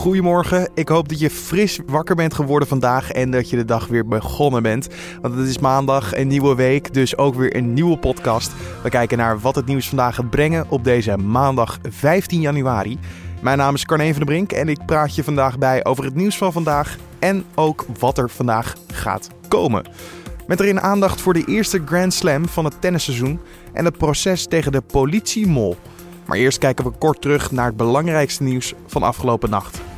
Goedemorgen, ik hoop dat je fris wakker bent geworden vandaag en dat je de dag weer begonnen bent. Want het is maandag, een nieuwe week, dus ook weer een nieuwe podcast. We kijken naar wat het nieuws vandaag gaat brengen op deze maandag 15 januari. Mijn naam is Carne van der Brink en ik praat je vandaag bij over het nieuws van vandaag en ook wat er vandaag gaat komen. Met erin aandacht voor de eerste Grand Slam van het tennisseizoen en het proces tegen de politiemol. Maar eerst kijken we kort terug naar het belangrijkste nieuws van afgelopen nacht.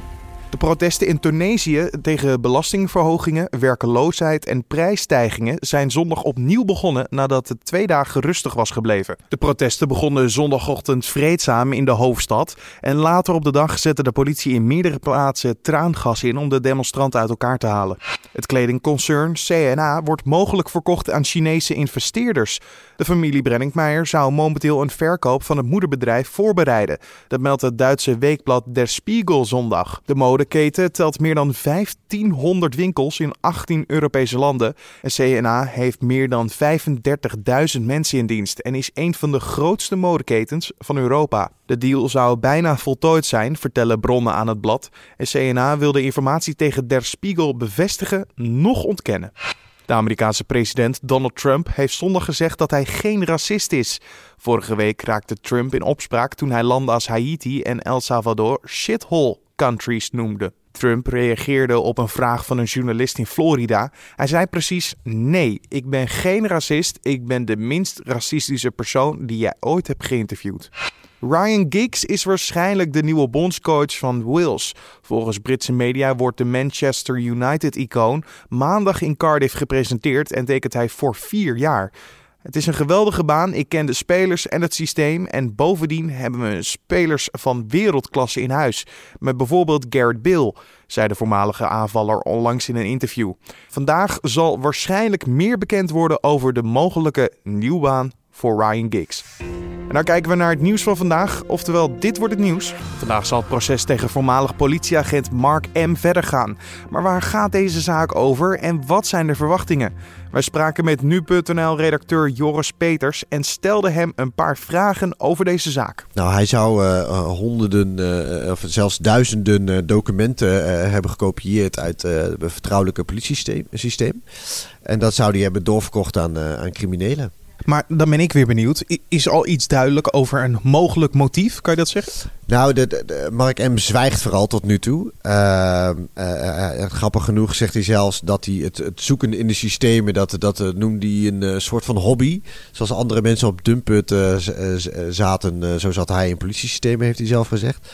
De protesten in Tunesië tegen belastingverhogingen, werkeloosheid en prijsstijgingen zijn zondag opnieuw begonnen nadat het twee dagen rustig was gebleven. De protesten begonnen zondagochtend vreedzaam in de hoofdstad en later op de dag zette de politie in meerdere plaatsen traangas in om de demonstranten uit elkaar te halen. Het kledingconcern CNA wordt mogelijk verkocht aan Chinese investeerders. De familie Brenningmeijer zou momenteel een verkoop van het moederbedrijf voorbereiden. Dat meldt het Duitse weekblad Der Spiegel zondag. De modeketen telt meer dan 1500 winkels in 18 Europese landen. En CNA heeft meer dan 35.000 mensen in dienst en is een van de grootste modeketens van Europa. De deal zou bijna voltooid zijn, vertellen bronnen aan het blad. En CNA wil de informatie tegen Der Spiegel bevestigen, nog ontkennen. De Amerikaanse president Donald Trump heeft zondag gezegd dat hij geen racist is. Vorige week raakte Trump in opspraak toen hij landen als Haiti en El Salvador shithole countries noemde. Trump reageerde op een vraag van een journalist in Florida. Hij zei precies: Nee, ik ben geen racist. Ik ben de minst racistische persoon die jij ooit hebt geïnterviewd. Ryan Giggs is waarschijnlijk de nieuwe bondscoach van Wales. Volgens Britse media wordt de Manchester United-icoon maandag in Cardiff gepresenteerd en tekent hij voor vier jaar. Het is een geweldige baan. Ik ken de spelers en het systeem. En bovendien hebben we spelers van wereldklasse in huis. Met bijvoorbeeld Garrett Bill, zei de voormalige aanvaller onlangs in een interview. Vandaag zal waarschijnlijk meer bekend worden over de mogelijke nieuwbaan voor Ryan Giggs. En nou kijken we naar het nieuws van vandaag, oftewel dit wordt het nieuws. Vandaag zal het proces tegen voormalig politieagent Mark M. verder gaan. Maar waar gaat deze zaak over en wat zijn de verwachtingen? Wij spraken met nu.nl-redacteur Joris Peters en stelden hem een paar vragen over deze zaak. Nou, hij zou uh, honderden uh, of zelfs duizenden documenten hebben gekopieerd uit het vertrouwelijke politiesysteem. En dat zou hij hebben doorverkocht aan, aan criminelen. Maar dan ben ik weer benieuwd. Is al iets duidelijk over een mogelijk motief? Kan je dat zeggen? Nou, Mark M. zwijgt vooral tot nu toe. Uh, grappig genoeg zegt hij zelfs dat hij het, het zoeken in de systemen, dat, dat noemde hij een soort van hobby. Zoals andere mensen op Dumput zaten, zo zat hij in politiesystemen, heeft hij zelf gezegd.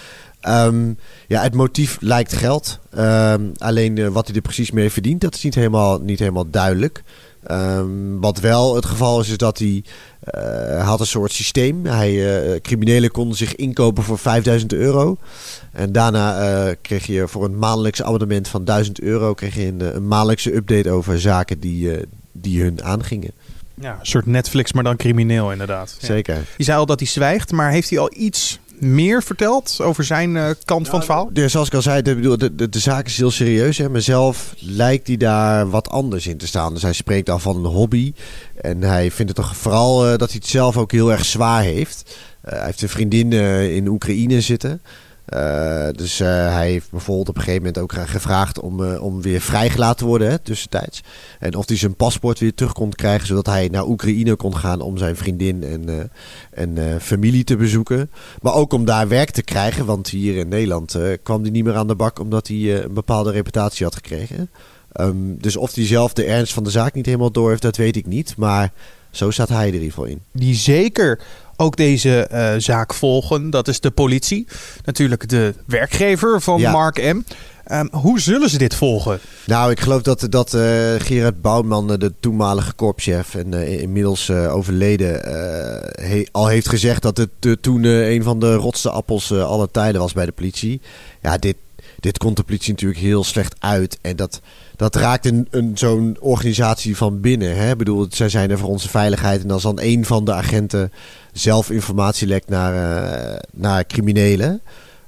Um, ja, het motief lijkt geld. Um, alleen wat hij er precies mee verdient, dat is niet helemaal, niet helemaal duidelijk. Um, wat wel het geval is, is dat hij uh, had een soort systeem. Hij, uh, criminelen konden zich inkopen voor 5000 euro. En daarna uh, kreeg je voor een maandelijks abonnement van 1000 euro kreeg je een, een maandelijkse update over zaken die, die hun aangingen. Ja, een soort Netflix, maar dan crimineel inderdaad. Zeker. Ja. Je zei al dat hij zwijgt, maar heeft hij al iets meer verteld over zijn uh, kant van het verhaal? Dus zoals ik al zei, de, de, de, de zaak is heel serieus. Hè. Mezelf lijkt hij daar wat anders in te staan. Dus hij spreekt al van een hobby. En hij vindt het toch vooral uh, dat hij het zelf ook heel erg zwaar heeft. Uh, hij heeft een vriendin in Oekraïne zitten. Uh, dus uh, hij heeft bijvoorbeeld op een gegeven moment ook gevraagd om, uh, om weer vrijgelaten te worden hè, tussentijds. En of hij zijn paspoort weer terug kon krijgen, zodat hij naar Oekraïne kon gaan om zijn vriendin en, en familie te bezoeken. Maar ook om daar werk te krijgen, want hier in Nederland kwam hij niet meer aan de bak omdat hij een bepaalde reputatie had gekregen. Um, dus of hij zelf de ernst van de zaak niet helemaal door heeft, dat weet ik niet. Maar zo staat hij er in ieder geval in. Die zeker ook deze uh, zaak volgen. Dat is de politie. Natuurlijk de werkgever van ja. Mark M. Um, hoe zullen ze dit volgen? Nou, ik geloof dat, dat uh, Gerard Bouwman, de toenmalige korpschef en uh, inmiddels uh, overleden, he, al heeft gezegd dat het toen een van de rotste appels aller tijden was bij de politie. Ja, dit, dit komt de politie natuurlijk heel slecht uit. En dat, dat raakt een, zo'n organisatie van binnen. Hè? Ik bedoel, zij zijn er voor onze veiligheid. En als dan een van de agenten zelf informatie lekt naar, uh, naar criminelen.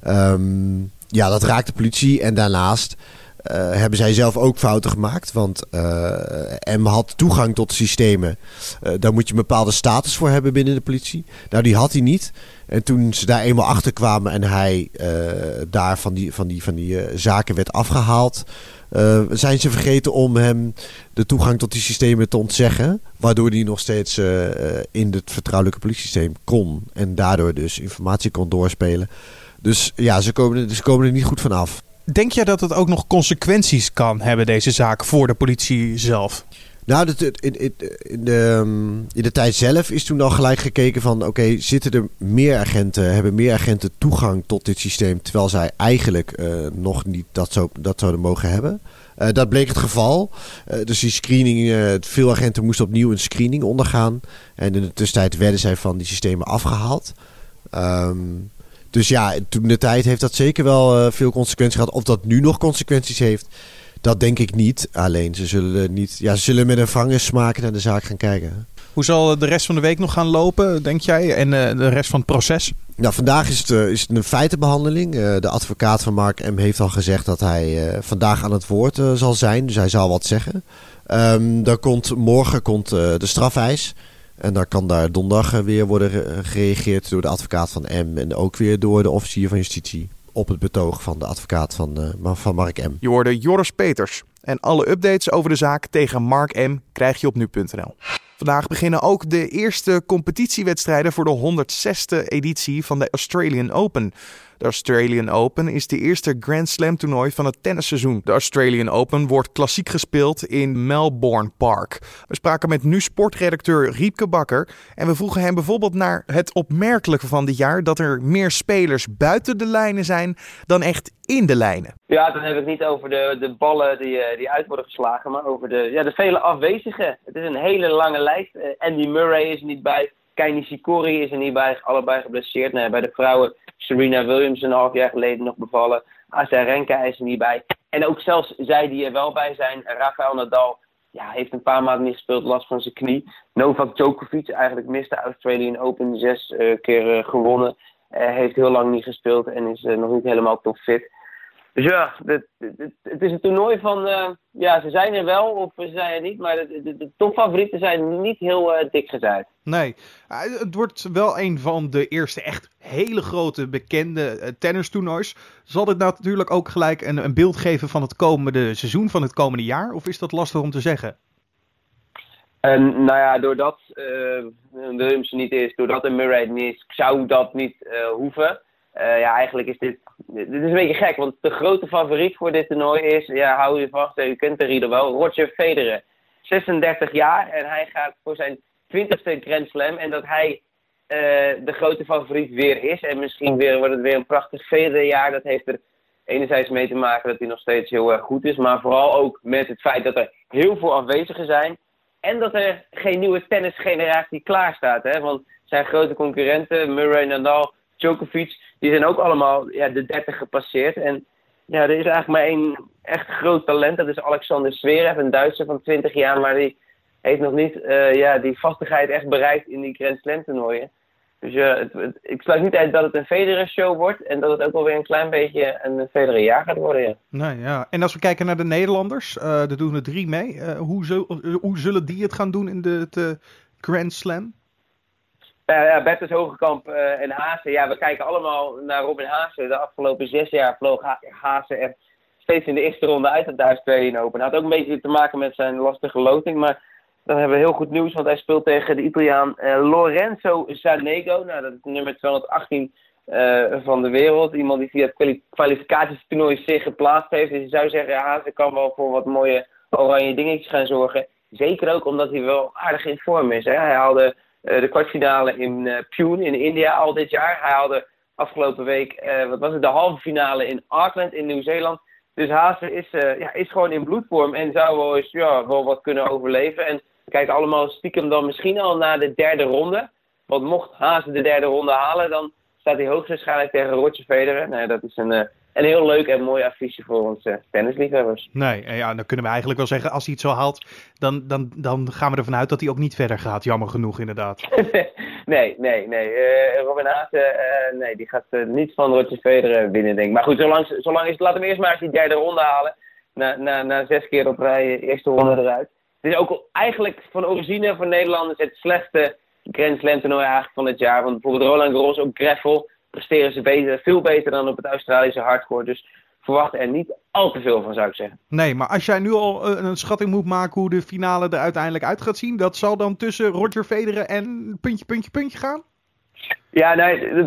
Um, ja, dat raakt de politie. En daarnaast hebben zij zelf ook fouten gemaakt. Want M had toegang tot systemen. daar moet je een bepaalde status voor hebben binnen de politie. Nou, die had hij niet. En toen ze daar eenmaal achter kwamen en hij daar van die, van die, van die zaken werd afgehaald. Uh, zijn ze vergeten om hem de toegang tot die systemen te ontzeggen. Waardoor hij nog steeds uh, in het vertrouwelijke politiesysteem kon. En daardoor dus informatie kon doorspelen. Dus ja, ze komen, ze komen er niet goed van af. Denk jij dat het ook nog consequenties kan hebben, deze zaak, voor de politie zelf? Nou, in, in, de, ehm, in de tijd zelf is toen al gelijk gekeken van... oké, zitten er meer agenten, hebben meer agenten toegang tot dit systeem... terwijl zij eigenlijk uh, nog niet dat, zo, dat zouden mogen hebben? Uh, dat bleek het geval. Uh, dus die screening, veel agenten moesten opnieuw een screening ondergaan. En in de tussentijd werden zij van die systemen afgehaald. Um, dus ja, toen de tijd heeft dat zeker wel veel consequenties gehad. Of dat nu nog consequenties heeft... Dat denk ik niet. Alleen ze zullen, niet, ja, ze zullen met een vangersmaak naar de zaak gaan kijken. Hoe zal de rest van de week nog gaan lopen, denk jij? En uh, de rest van het proces? Nou, vandaag is het, uh, is het een feitenbehandeling. Uh, de advocaat van Mark M. heeft al gezegd dat hij vandaag aan het woord zal zijn. Dus hij zal wat zeggen. Um, dan komt, morgen komt de strafeis. En dan kan daar donderdag weer worden gereageerd door de advocaat van M. En ook weer door de officier van justitie op het betoog van de advocaat van, uh, van Mark M. Je hoorde Joris Peters. En alle updates over de zaak tegen Mark M. krijg je op nu.nl. Vandaag beginnen ook de eerste competitiewedstrijden voor de 106e editie van de Australian Open. De Australian Open is de eerste Grand Slam toernooi van het tennisseizoen. De Australian Open wordt klassiek gespeeld in Melbourne Park. We spraken met nu sportredacteur Riepke Bakker en we vroegen hem bijvoorbeeld naar het opmerkelijke van dit jaar dat er meer spelers buiten de lijnen zijn dan echt in de lijnen. Ja, dan heb ik niet over de, de ballen die, eh, die uit worden geslagen, maar over de, ja, de vele afwezigen. Het is een hele lange lijst. Uh, Andy Murray is niet bij. Kei Nishikori is er niet bij, allebei geblesseerd. Bij de vrouwen Serena Williams een half jaar geleden nog bevallen. Azarenka is er niet bij. En ook zelfs zij die er wel bij zijn, Rafael Nadal, ja, heeft een paar maanden niet gespeeld, last van zijn knie. Novak Djokovic, eigenlijk miste Australian Open zes uh, keer uh, gewonnen. Uh, heeft heel lang niet gespeeld en is nog niet helemaal topfit. Dus ja, het, het, het, is een toernooi van, uh, ja, ze zijn er wel of ze zijn er niet, maar de, de, de topfavorieten zijn niet heel uh, dik gezaaid. Nee, het wordt wel een van de eerste echt hele grote bekende tennistoernoois. Zal dit nou natuurlijk ook gelijk een, een beeld geven van het komende seizoen, van het komende jaar? Of is dat lastig om te zeggen? En, nou ja, doordat uh, Williams niet is, doordat een Murray niet is, zou dat niet hoeven. Uh, ja, eigenlijk is dit, dit is een beetje gek, want de grote favoriet voor dit toernooi is, ja, hou je vast, u kent de rieder wel, Roger Federer. 36 jaar en hij gaat voor zijn 20ste Grand Slam en dat hij uh, de grote favoriet weer is. En misschien weer, wordt het weer een prachtig Federer-jaar. Dat heeft er enerzijds mee te maken dat hij nog steeds heel erg goed is, maar vooral ook met het feit dat er heel veel afwezigen zijn. En dat er geen nieuwe tennisgeneratie klaar staat. Hè? Want zijn grote concurrenten, Murray, Nadal, Djokovic, die zijn ook allemaal ja, de 30 gepasseerd. En ja, er is eigenlijk maar één echt groot talent. Dat is Alexander Zverev, een Duitser van 20 jaar. Maar die heeft nog niet uh, ja, die vastigheid echt bereikt in die Grand Slam toernooien. Dus ja, het, ik sluit niet uit dat het een Federer show wordt. En dat het ook wel weer een klein beetje een Federer jaar gaat worden. Ja. Ja, en als we kijken naar de Nederlanders. Uh, er doen er drie mee. Hoe, hoe zullen die het gaan doen in de, de Grand Slam? Uh, ja, Bertus Hogekamp uh, en Haase. Ja, we kijken allemaal naar Robin Haase. De afgelopen zes jaar vloog ha Haase er steeds in de eerste ronde uit het Australian Open. Had ook een beetje te maken met zijn lastige loting. Maar dan hebben we heel goed nieuws, want hij speelt tegen de Italiaan uh, Lorenzo Zanego. Nou, dat is nummer 218 van de wereld. Iemand die via het kwalificatietoernooi zich geplaatst heeft. Dus je zou zeggen, Haase kan wel voor wat mooie oranje dingetjes gaan zorgen. Zeker ook omdat hij wel aardig in vorm is. Hè? Hij haalde de kwartfinale in uh, Pune in India al dit jaar. Hij haalde afgelopen week, uh, wat was het, de halve finale in Auckland in Nieuw-Zeeland. Dus Haase is, ja, is gewoon in bloedvorm en zou wel eens ja, wel wat kunnen overleven. En kijk allemaal stiekem dan misschien al naar de derde ronde. Want mocht Haase de derde ronde halen, dan staat hij hoogstwaarschijnlijk tegen Roger Federer. Nee, dat is een een heel leuk en mooi affiche voor onze tennisliefhebbers. Nee, ja, dan kunnen we eigenlijk wel zeggen, als hij het zo haalt, dan, dan, dan gaan we ervan uit dat hij ook niet verder gaat. Jammer genoeg, inderdaad. nee, nee, nee. Uh, Robin Haase, uh, nee, die gaat uh, niet van Roger Federer winnen, denk ik. Maar goed, zolang, zolang is het, laten we eerst maar eens die derde ronde halen. Na, na, na zes keer op rij eerste ronde eruit. Het is ook eigenlijk van origine voor Nederlanders het slechtste Grand Slam toernooi eigenlijk van het jaar. Want bijvoorbeeld Roland Garros, ook gravel, presteren ze beter, veel beter dan op het Australische hardcore. Dus verwacht er niet al te veel van, zou ik zeggen. Nee, maar als jij nu al eh, een schatting moet maken hoe de finale er uiteindelijk uit gaat zien, dat zal dan tussen Roger Federer en puntje, puntje, puntje gaan? Ja, nee,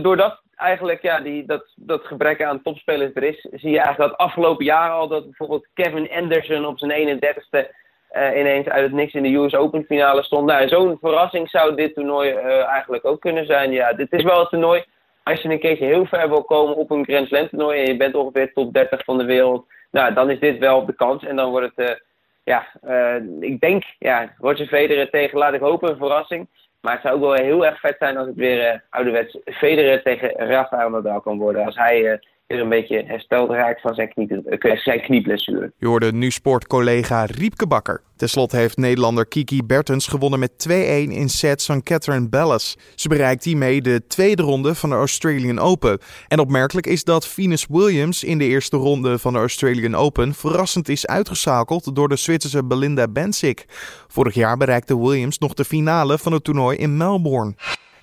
doordat eigenlijk ja, die, dat, dat gebrek aan topspelers er is, zie je eigenlijk dat afgelopen jaar al dat bijvoorbeeld Kevin Anderson op zijn 31ste uh, ineens uit het niks in de US Open finale stond. Nou, zo'n verrassing zou dit toernooi uh, eigenlijk ook kunnen zijn. Ja, dit is wel het toernooi. Als je een keertje heel ver wil komen op een Grand Slam toernooi en je bent ongeveer top 30 van de wereld, nou, dan is dit wel de kans. En dan wordt het, uh, ja, ik denk, ja, Roger Federer tegen, laat ik hopen, een verrassing. Maar het zou ook wel heel erg vet zijn als het weer ouderwets Federer tegen Rafael Nadal kan worden. Als hij een beetje hersteld raakt van zijn, knie, uh, zijn knieblessure. Je hoorde nu sportcollega Riepke Bakker. Ten slotte heeft Nederlander Kiki Bertens gewonnen met 2-1 in sets van Catherine Ballas. Ze bereikt hiermee de tweede ronde van de Australian Open. En opmerkelijk is dat Venus Williams in de eerste ronde van de Australian Open verrassend is uitgeschakeld door de Zwitserse Belinda Bencic. Vorig jaar bereikte Williams nog de finale van het toernooi in Melbourne.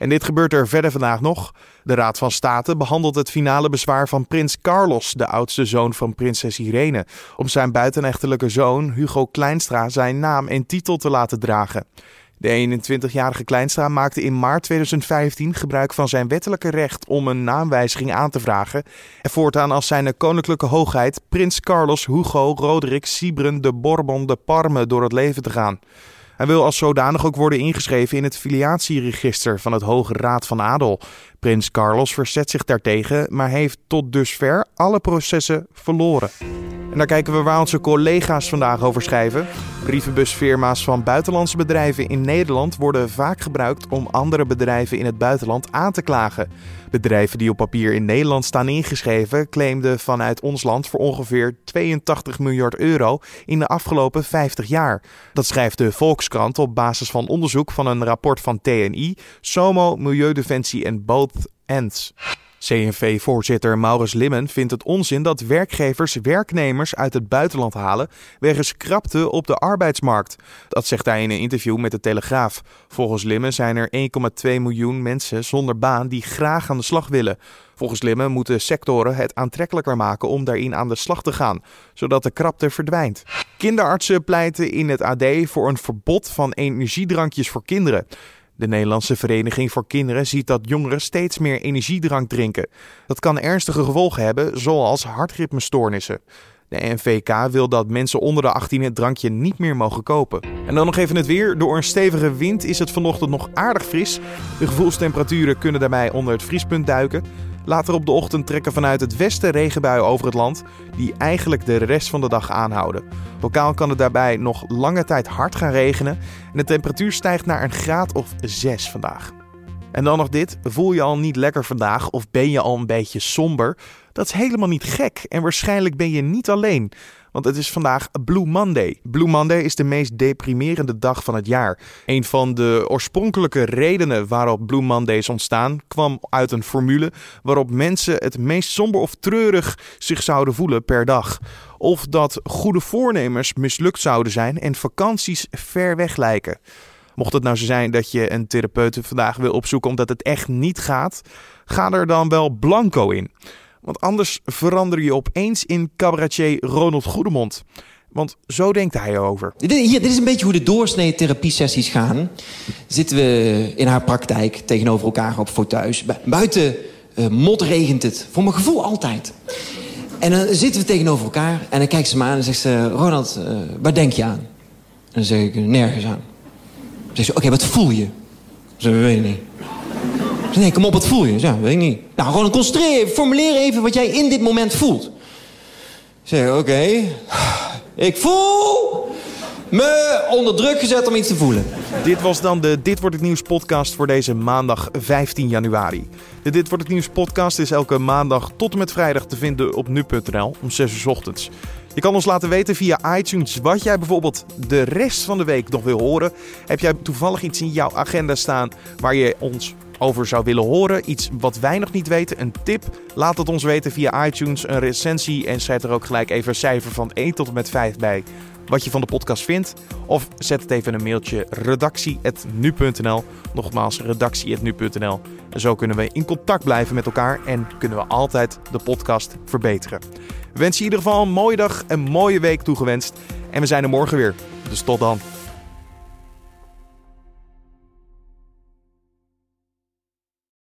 En dit gebeurt er verder vandaag nog. De Raad van State behandelt het finale bezwaar van prins Carlos, de oudste zoon van prinses Irene, om zijn buitenechtelijke zoon Hugo Kleinstra zijn naam en titel te laten dragen. De 21-jarige Kleinstra maakte in maart 2015 gebruik van zijn wettelijke recht om een naamwijziging aan te vragen en voortaan als zijn koninklijke hoogheid prins Carlos Hugo Roderick Sibren de Bourbon de Parme door het leven te gaan. Hij wil als zodanig ook worden ingeschreven in het filiatieregister van het Hoge Raad van Adel. Prins Carlos verzet zich daartegen, maar heeft tot dusver alle processen verloren. En daar kijken we waar onze collega's vandaag over schrijven. Brievenbusfirma's van buitenlandse bedrijven in Nederland worden vaak gebruikt om andere bedrijven in het buitenland aan te klagen. Bedrijven die op papier in Nederland staan ingeschreven claimden vanuit ons land voor ongeveer 82 miljard euro in de afgelopen 50 jaar. Dat schrijft de Volkskrant op basis van onderzoek van een rapport van TNI, SOMO, Milieudefensie en Both Ends. CNV-voorzitter Maurits Limmen vindt het onzin dat werkgevers werknemers uit het buitenland halen wegens krapte op de arbeidsmarkt. Dat zegt hij in een interview met de Telegraaf. Volgens Limmen zijn er 1,2 miljoen mensen zonder baan die graag aan de slag willen. Volgens Limmen moeten sectoren het aantrekkelijker maken om daarin aan de slag te gaan, zodat de krapte verdwijnt. Kinderartsen pleiten in het AD voor een verbod van energiedrankjes voor kinderen. De Nederlandse Vereniging voor Kinderen ziet dat jongeren steeds meer energiedrank drinken. Dat kan ernstige gevolgen hebben, zoals hartritmestoornissen. De NVK wil dat mensen onder de 18 het drankje niet meer mogen kopen. En dan nog even het weer. Door een stevige wind is het vanochtend nog aardig fris. De gevoelstemperaturen kunnen daarbij onder het vriespunt duiken. Later op de ochtend trekken vanuit het westen regenbuien over het land, die eigenlijk de rest van de dag aanhouden. Lokaal kan het daarbij nog lange tijd hard gaan regenen en de temperatuur stijgt naar een graad of 6 vandaag. En dan nog dit: voel je al niet lekker vandaag of ben je al een beetje somber? Dat is helemaal niet gek en waarschijnlijk ben je niet alleen. Want het is vandaag Blue Monday. Blue Monday is de meest deprimerende dag van het jaar. Een van de oorspronkelijke redenen waarop Blue Mondays ontstaan kwam uit een formule waarop mensen het meest somber of treurig zich zouden voelen per dag. Of dat goede voornemens mislukt zouden zijn en vakanties ver weg lijken. Mocht het nou zo zijn dat je een therapeut vandaag wil opzoeken omdat het echt niet gaat, ga er dan wel blanco in. Want anders verander je opeens in cabaretier Ronald Goedemond. Want zo denkt hij erover. Dit, hier, dit is een beetje hoe de doorsnee therapiesessies gaan. Zitten we in haar praktijk tegenover elkaar op fauteuils. Buiten uh, regent het. Voor mijn gevoel altijd. En dan zitten we tegenover elkaar. En dan kijkt ze me aan en zegt ze... Ronald, uh, waar denk je aan? En dan zeg ik, nergens aan. Dan zegt ze, oké, wat voel je? Weet ik niet. Nee, kom op, wat voel je? Ja, weet ik niet. Nou, gewoon concentreer Formuleer even wat jij in dit moment voelt. Zeg, oké. Ik voel me onder druk gezet om iets te voelen. Dit was dan de Dit Wordt Het Nieuws podcast voor deze maandag 15 januari. De Dit Wordt Het Nieuws podcast is elke maandag tot en met vrijdag te vinden op nu.nl om 6 uur s ochtends. Je kan ons laten weten via iTunes wat jij bijvoorbeeld de rest van de week nog wil horen. Heb jij toevallig iets in jouw agenda staan waar je ons over zou willen horen, iets wat wij nog niet weten, een tip, laat het ons weten via iTunes, een recensie en zet er ook gelijk even een cijfer van 1 tot en met 5 bij wat je van de podcast vindt. Of zet het even een mailtje redactie.nu.nl. Nogmaals, redactie.nu.nl. En zo kunnen we in contact blijven met elkaar en kunnen we altijd de podcast verbeteren. We wensen in ieder geval een mooie dag, een mooie week toegewenst. En we zijn er morgen weer. Dus tot dan.